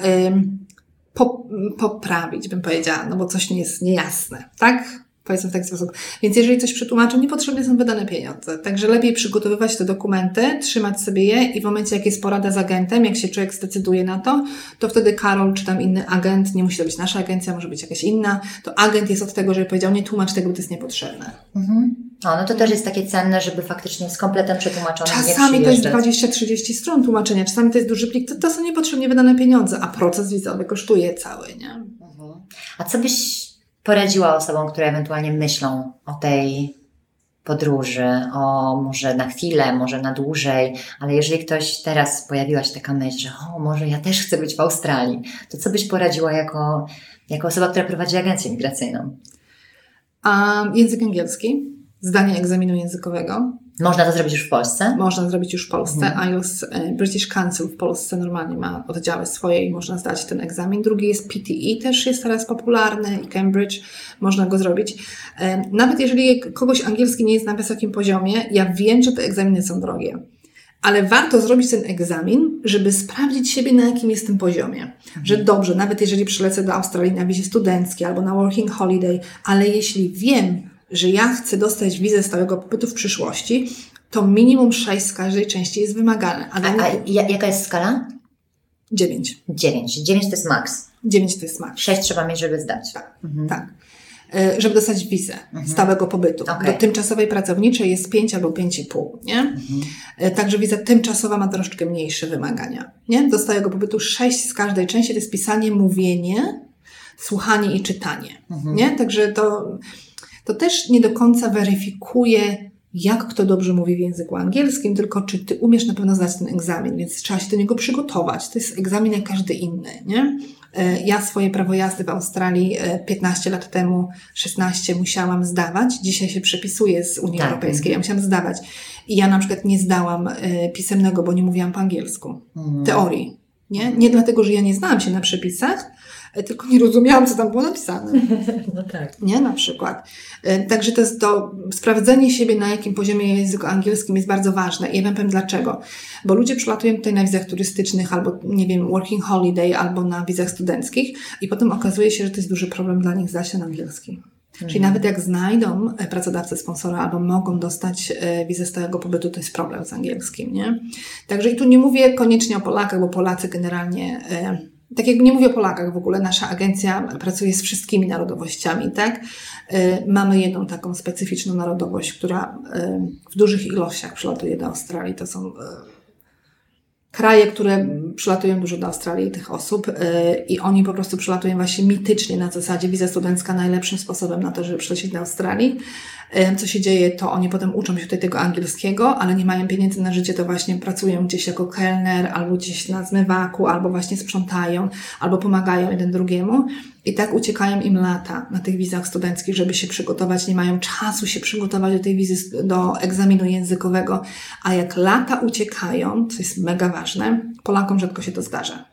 po, poprawić, bym powiedziała, no bo coś nie jest niejasne, tak? Powiedzmy w taki sposób. Więc jeżeli coś przetłumaczę, niepotrzebnie są wydane pieniądze. Także lepiej przygotowywać te dokumenty, trzymać sobie je i w momencie, jak jest porada z agentem, jak się człowiek zdecyduje na to, to wtedy Karol czy tam inny agent, nie musi to być nasza agencja, może być jakaś inna, to agent jest od tego, żeby powiedział, nie tłumacz tego, bo to jest niepotrzebne. Mhm. O, no to też jest takie cenne, żeby faktycznie z kompletem przetłumaczonym nie Czasami to jest przyjeżdżać. 20-30 stron tłumaczenia, czasami to jest duży plik, to, to są niepotrzebnie wydane pieniądze, a proces wizowy kosztuje cały, nie? Mhm. A co byś poradziła osobom, które ewentualnie myślą o tej podróży, o może na chwilę, może na dłużej, ale jeżeli ktoś teraz pojawiła się taka myśl, że o, może ja też chcę być w Australii, to co byś poradziła jako, jako osoba, która prowadzi agencję migracyjną? A język angielski, zdanie egzaminu językowego, Można to zrobić już w Polsce? można zrobić już w Polsce. Mhm. IELTS, British Council w Polsce normalnie ma oddziały swoje i można zdać ten egzamin. Drugi jest PTE, też jest teraz popularny i Cambridge, można go zrobić. E, Nawet jeżeli kogoś angielski nie jest na wysokim poziomie, ja wiem, że te egzaminy są drogie. Ale warto zrobić ten egzamin, żeby sprawdzić siebie, na jakim jestem poziomie. Że dobrze, nawet jeżeli przylecę do Australii na wizie studenckiej albo na working holiday, ale jeśli wiem, że ja chcę dostać wizę stałego pobytu w przyszłości, to minimum 6 z każdej części jest wymagane. A, A, a jaka jest skala? 9. 9. 9 to jest maks. 9 to jest maks. 6 trzeba mieć, żeby zdać. Tak. Mhm. Tak. E, Żeby dostać wizę stałego pobytu. Okej. Do tymczasowej pracowniczej jest 5 albo 5,5, nie? Mhm. E, Także wiza tymczasowa ma troszeczkę mniejsze wymagania. Nie? Do stałego pobytu 6 z każdej części to jest pisanie, mówienie, słuchanie i czytanie. Mhm. Nie? Także to, to też nie do końca weryfikuje, jak kto dobrze mówi w języku angielskim, tylko czy ty umiesz na pewno zdać ten egzamin, więc trzeba się do niego przygotować. To jest egzamin jak każdy inny. Nie? E, Ja swoje prawo jazdy w Australii e, 15 lat temu, 16 musiałam zdawać. Dzisiaj się przepisuję z Unii Tak. Europejskiej. Ja musiałam zdawać. I ja na przykład nie zdałam e, pisemnego, bo nie mówiłam po angielsku. Mhm. Teorii. Nie? nie dlatego, że ja nie znałam się na przepisach, e, tylko nie rozumiałam, co tam było napisane. No tak. Nie, na przykład. E, Także to, jest to sprawdzenie siebie, na jakim poziomie języku angielskim jest bardzo ważne. I ja wam powiem dlaczego. Bo ludzie przylatują tutaj na wizach turystycznych, albo, nie wiem, working holiday, albo na wizach studenckich i potem okazuje się, że to jest duży problem dla nich zdać ten angielski. Czyli nawet jak znajdą e, pracodawcę sponsora albo mogą dostać e, wizę stałego pobytu, to jest problem z angielskim, nie? Także i tu nie mówię koniecznie o Polakach, bo Polacy generalnie, e, tak jakby nie mówię o Polakach w ogóle, nasza agencja pracuje z wszystkimi narodowościami, tak? Mamy jedną taką specyficzną narodowość, która w dużych ilościach przylatuje do Australii. To są kraje, które przylatują dużo do Australii, tych osób yy, i oni po prostu przylatują właśnie mitycznie na zasadzie wiza studencka najlepszym sposobem na to, żeby przylecieć do Australii. Co się dzieje, to oni potem uczą się tutaj tego angielskiego, ale nie mają pieniędzy na życie, to właśnie pracują gdzieś jako kelner, albo gdzieś na zmywaku, albo właśnie sprzątają, albo pomagają jeden drugiemu. I tak uciekają im lata na tych wizach studenckich, żeby się przygotować, nie mają czasu się przygotować do tej wizy, do egzaminu językowego, a jak lata uciekają, co jest mega ważne, Polakom rzadko się to zdarza.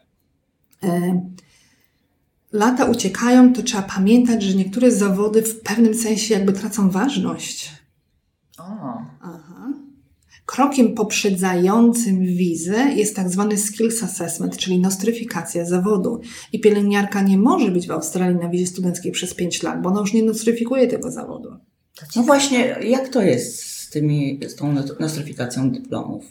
Lata uciekają, to trzeba pamiętać, że niektóre zawody w pewnym sensie jakby tracą ważność. O, Aha. Krokiem poprzedzającym wizę jest tak zwany skills assessment, czyli nostryfikacja zawodu. I pielęgniarka nie może być w Australii na wizie studenckiej przez 5 lat, bo ona już nie nostryfikuje tego zawodu. No właśnie, jak to jest z, tymi, z tą nostryfikacją dyplomów?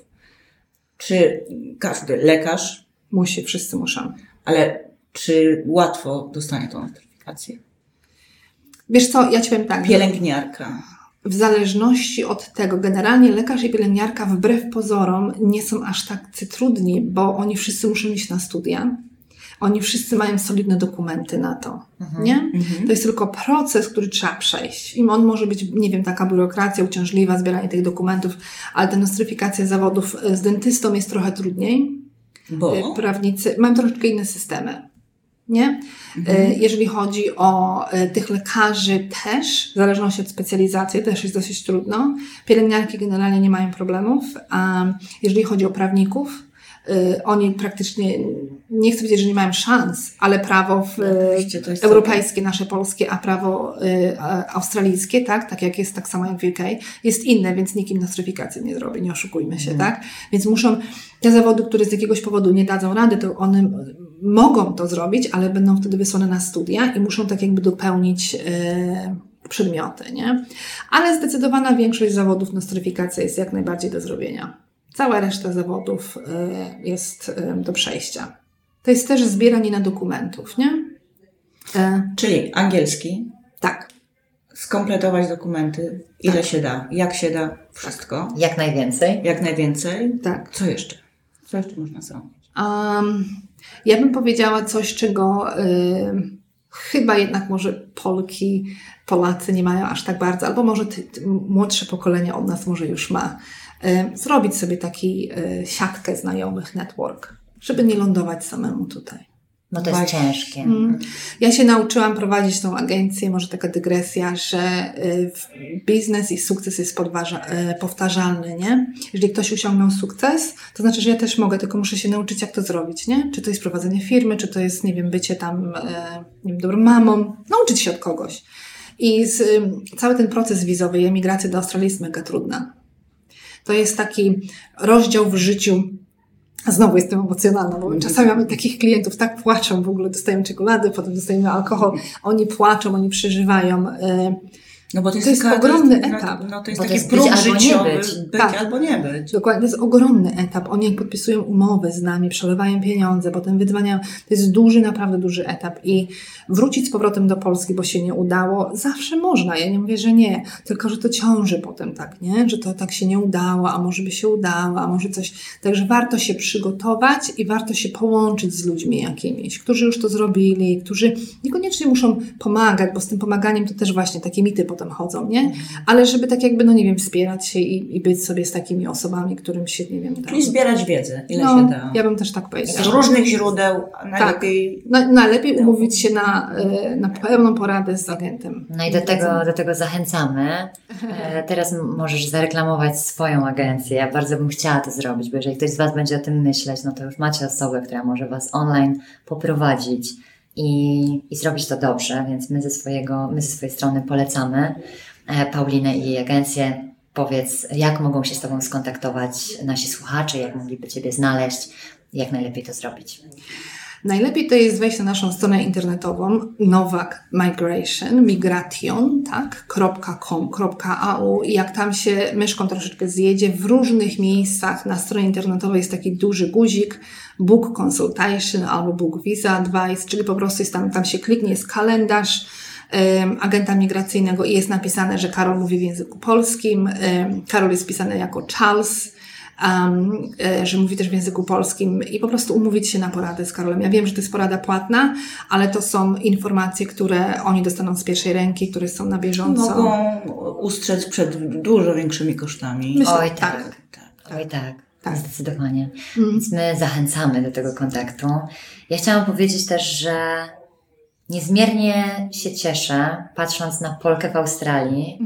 Czy każdy lekarz, Musi, wszyscy muszą. ale czy łatwo dostanie tą nostryfikację? Wiesz co, ja Ci powiem tak. Pielęgniarka. W zależności od tego, generalnie lekarz i pielęgniarka wbrew pozorom nie są aż tak trudni, bo oni wszyscy muszą iść na studia. Oni wszyscy mają solidne dokumenty na to, nie? Mhm. To jest tylko proces, który trzeba przejść. I on może być, nie wiem, taka biurokracja uciążliwa, zbieranie tych dokumentów, ale ta nostryfikacja zawodów z dentystą jest trochę trudniej. Bo Y, Prawnicy mają troszeczkę inne systemy. Nie? E, Jeżeli chodzi o e, tych lekarzy też, w zależności od specjalizacji, też jest dosyć trudno. Pielęgniarki generalnie nie mają problemów, a jeżeli chodzi o prawników, e, oni praktycznie, nie chcę powiedzieć, że nie mają szans, ale prawo w, europejskie, nasze polskie, a prawo a- australijskie, tak, tak jak jest, tak samo jak w UK, jest inne, więc nikim nostryfikacji nie zrobi, nie oszukujmy się, tak? Więc muszą, te zawody, które z jakiegoś powodu nie dadzą rady, to one mogą to zrobić, ale będą wtedy wysłane na studia i muszą tak jakby dopełnić y, przedmioty, nie? Ale zdecydowana większość zawodów nostryfikacja jest jak najbardziej do zrobienia. Cała reszta zawodów y, jest y, do przejścia. To jest też zbieranie na dokumentów, nie? E, Czyli angielski, tak. skompletować dokumenty, ile Tak. się da, jak się da, wszystko, Jak najwięcej. jak najwięcej. Tak. Co jeszcze? Co jeszcze można zrobić? Um, ja bym powiedziała coś, czego y, chyba jednak może Polki, Polacy nie mają aż tak bardzo, albo może ty, ty, młodsze pokolenie od nas może już ma. Y, zrobić sobie taki y, siatkę znajomych network, żeby nie lądować samemu tutaj. No to jest Właśnie. ciężkie. Mm. Ja się nauczyłam prowadzić tą agencję, może taka dygresja, że y, biznes i sukces jest y, powtarzalny, nie? Jeżeli ktoś osiągnął sukces, to znaczy, że ja też mogę, tylko muszę się nauczyć, jak to zrobić, nie? Czy to jest prowadzenie firmy, czy to jest, nie wiem, bycie tam, y, nie wiem, dobrą mamą, nauczyć się od kogoś. I z, cały ten proces wizowy i emigracji do Australii jest mega trudna. To jest taki rozdział w życiu Znowu jestem emocjonalna, bo czasami mamy takich klientów, tak płaczą, w ogóle dostajemy czekolady, potem dostajemy alkohol, oni płaczą, oni przeżywają. y, No bo to jest, To jest taka- ogromny no, etap. No to jest Bo to taki jest być próg albo nie być. być Tak. albo nie być. Dokładnie, to jest ogromny etap. Oni jak podpisują umowy z nami, przelewają pieniądze, potem wydzwaniają. To jest duży, naprawdę duży etap. I wrócić z powrotem do Polski, bo się nie udało, zawsze można. Ja nie mówię, że nie. Tylko, że to ciąży potem tak, nie? Że to tak się nie udało, a może by się udało, a może coś. Także warto się przygotować i warto się połączyć z ludźmi jakimiś, którzy już to zrobili, którzy niekoniecznie muszą pomagać, bo z tym pomaganiem to też właśnie takie mity potem chodzą, nie? Ale żeby tak jakby, no nie wiem, wspierać się i, i być sobie z takimi osobami, którym się, nie wiem, da. Czyli zbierać wiedzę, ile no, się da. ja bym też tak Z powiedziała. różnych źródeł, a najlepiej Na, najlepiej umówić się na, e, na pełną poradę z agentem. No i do tego, do tego zachęcamy. E, Teraz możesz zareklamować swoją agencję. Ja bardzo bym chciała to zrobić, bo jeżeli ktoś z Was będzie o tym myśleć, no to już macie osobę, która może Was online poprowadzić i, i zrobić to dobrze, więc my ze, swojego, my ze swojej strony polecamy e, Paulinę i jej agencję. Powiedz, jak mogą się z Tobą skontaktować nasi słuchacze, jak mogliby Ciebie znaleźć, jak najlepiej to zrobić. Najlepiej to jest wejść na naszą stronę internetową Novak Migration, migration, tak, .com, .au i jak tam się myszką troszeczkę zjedzie, w różnych miejscach na stronie internetowej jest taki duży guzik Book Consultation albo Book Visa Advice, czyli po prostu jest tam, tam się kliknie, jest kalendarz agenta migracyjnego i jest napisane, że Karol mówi w języku polskim, Karol jest pisany jako Charles, um, że mówi też w języku polskim i po prostu umówić się na poradę z Karolem. Ja wiem, że to jest porada płatna, ale to są informacje, które oni dostaną z pierwszej ręki, które są na bieżąco. mogą ustrzec przed dużo większymi kosztami. Myślę, Oj, tak. tak. Tak. Oj tak, Tak. zdecydowanie. Mm. Więc my zachęcamy do tego kontaktu. Ja chciałam powiedzieć też, że niezmiernie się cieszę, patrząc na Polkę w Australii,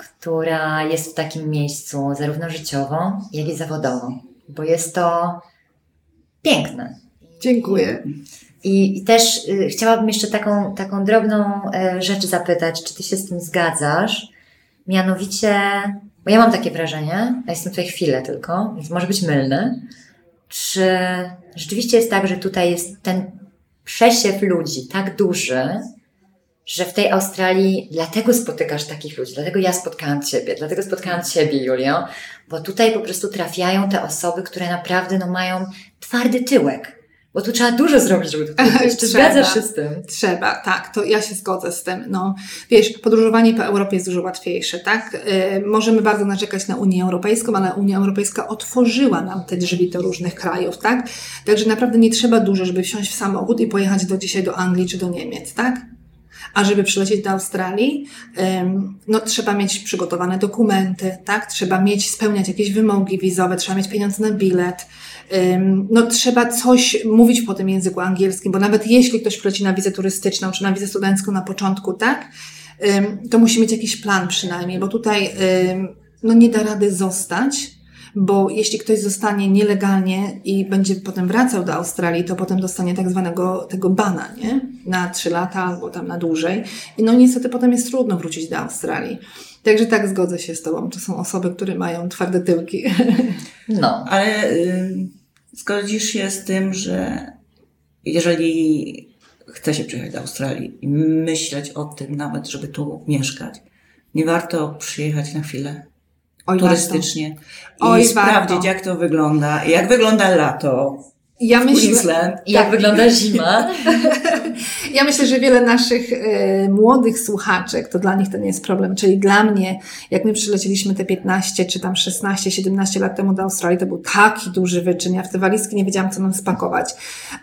która jest w takim miejscu zarówno życiowo, jak i zawodowo, bo jest to piękne. Dziękuję. I, i też y, chciałabym jeszcze taką, taką drobną e, rzecz zapytać, czy ty się z tym zgadzasz? Mianowicie, bo ja mam takie wrażenie, a jestem tutaj chwilę tylko, więc może być mylny, czy rzeczywiście jest tak, że tutaj jest ten przesiew ludzi tak duży, że w tej Australii dlatego spotykasz takich ludzi, dlatego ja spotkałam Ciebie, dlatego spotkałam Ciebie, Julio, bo tutaj po prostu trafiają te osoby, które naprawdę no, mają twardy tyłek. Bo tu trzeba dużo zrobić, żeby tutaj być. Czy zgadzasz się z tym? Trzeba, tak, to ja się zgodzę z tym. No, wiesz, podróżowanie po Europie jest dużo łatwiejsze, tak? Yy, możemy bardzo narzekać na Unię Europejską, ale Unia Europejska otworzyła nam te drzwi do różnych krajów, tak? Także naprawdę nie trzeba dużo, żeby wsiąść w samochód i pojechać do dzisiaj do Anglii czy do Niemiec, tak? A żeby przylecieć do Australii, no trzeba mieć przygotowane dokumenty, tak? Trzeba mieć, spełniać jakieś wymogi wizowe, trzeba mieć pieniądze na bilet. No trzeba coś mówić po tym języku angielskim, bo nawet jeśli ktoś przyleci na wizę turystyczną czy na wizę studencką na początku, tak? To musi mieć jakiś plan przynajmniej, bo tutaj no nie da rady zostać, bo jeśli ktoś zostanie nielegalnie i będzie potem wracał do Australii, to potem dostanie tak zwanego tego bana, nie? Na trzy lata albo tam na dłużej. I no niestety potem jest trudno wrócić do Australii. Także tak zgodzę się z Tobą. To są osoby, które mają twarde tyłki. No. Ale y, zgodzisz się z tym, że jeżeli chce się przyjechać do Australii i myśleć o tym nawet, żeby tu mieszkać, nie warto przyjechać na chwilę Oj, turystycznie. I Oj, sprawdzić, warto. jak to wygląda, jak wygląda lato Ja myślę, Queensland. I jak Tak. wygląda zima? Ja myślę, że wiele naszych e, młodych słuchaczek, to dla nich to nie jest problem. Czyli dla mnie, jak my przylecieliśmy te 15 czy tam 16, 17 lat temu do Australii, to był taki duży wyczyn. Ja w te walizki nie wiedziałam, co mam spakować.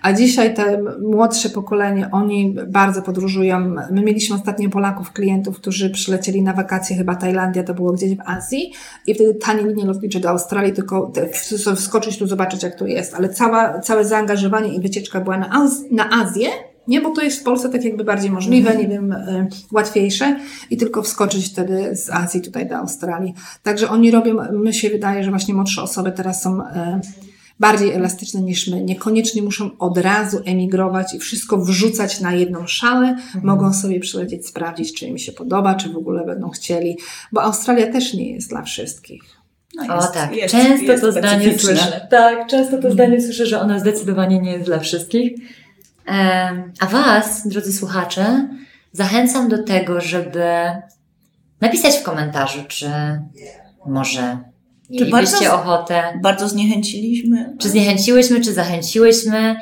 A dzisiaj te młodsze pokolenie, oni bardzo podróżują. My mieliśmy ostatnio Polaków, klientów, którzy przylecieli na wakacje, chyba Tajlandia, to było gdzieś w Azji i wtedy tanie linie lotnicze do Australii, tylko te, wskoczyć tu, zobaczyć jak to jest. Ale cała, całe zaangażowanie i wycieczka była na, Az- na Azję, nie, bo to jest w Polsce tak jakby bardziej możliwe, nie wiem, y, łatwiejsze i tylko wskoczyć wtedy z Azji tutaj do Australii. Także oni robią, my się wydaje, że właśnie młodsze osoby teraz są y, bardziej elastyczne niż my. Niekoniecznie muszą od razu emigrować i wszystko wrzucać na jedną szalę. Mogą sobie przylecieć, sprawdzić, czy im się podoba, czy w ogóle będą chcieli, bo Australia też nie jest dla wszystkich. No O jest- tak, jest- często jest to zdanie słyszę. Tak, często to zdanie słyszę, że ona zdecydowanie nie jest dla wszystkich. A Was, drodzy słuchacze, zachęcam do tego, żeby napisać w komentarzu, czy może mielibyście bardzo- ochotę, Bardzo zniechęciliśmy. czy zniechęciłyśmy, czy zachęciłyśmy,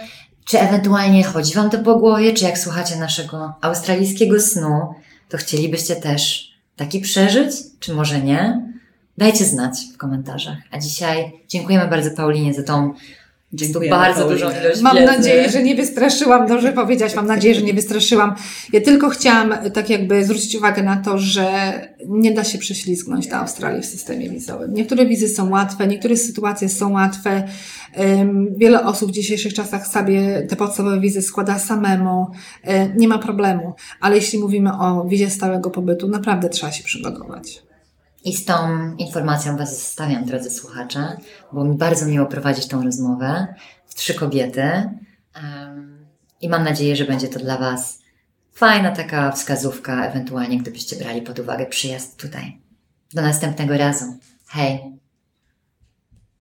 czy ewentualnie chodzi Wam to po głowie, czy jak słuchacie naszego australijskiego snu, to chcielibyście też taki przeżyć, czy może nie? Dajcie znać w komentarzach. A dzisiaj dziękujemy bardzo Paulinie za tą Dziękuję bardzo dużą ilość Mam wiedzy. nadzieję, że nie wystraszyłam, dobrze powiedzieć, mam nadzieję, że nie wystraszyłam. Ja tylko chciałam tak jakby zwrócić uwagę na to, że nie da się prześlizgnąć do Australii w systemie wizowym. Niektóre wizy są łatwe, niektóre sytuacje są łatwe. Wiele osób w dzisiejszych czasach sobie te podstawowe wizy składa samemu. Y, Nie ma problemu. Ale jeśli mówimy o wizie stałego pobytu, naprawdę trzeba się przygotować. I z tą informacją Was zostawiam, drodzy słuchacze, bo mi bardzo miło prowadzić tą rozmowę w trzy kobiety. I mam nadzieję, że będzie to dla Was fajna taka wskazówka, ewentualnie gdybyście brali pod uwagę przyjazd tutaj. Do następnego razu. Hej!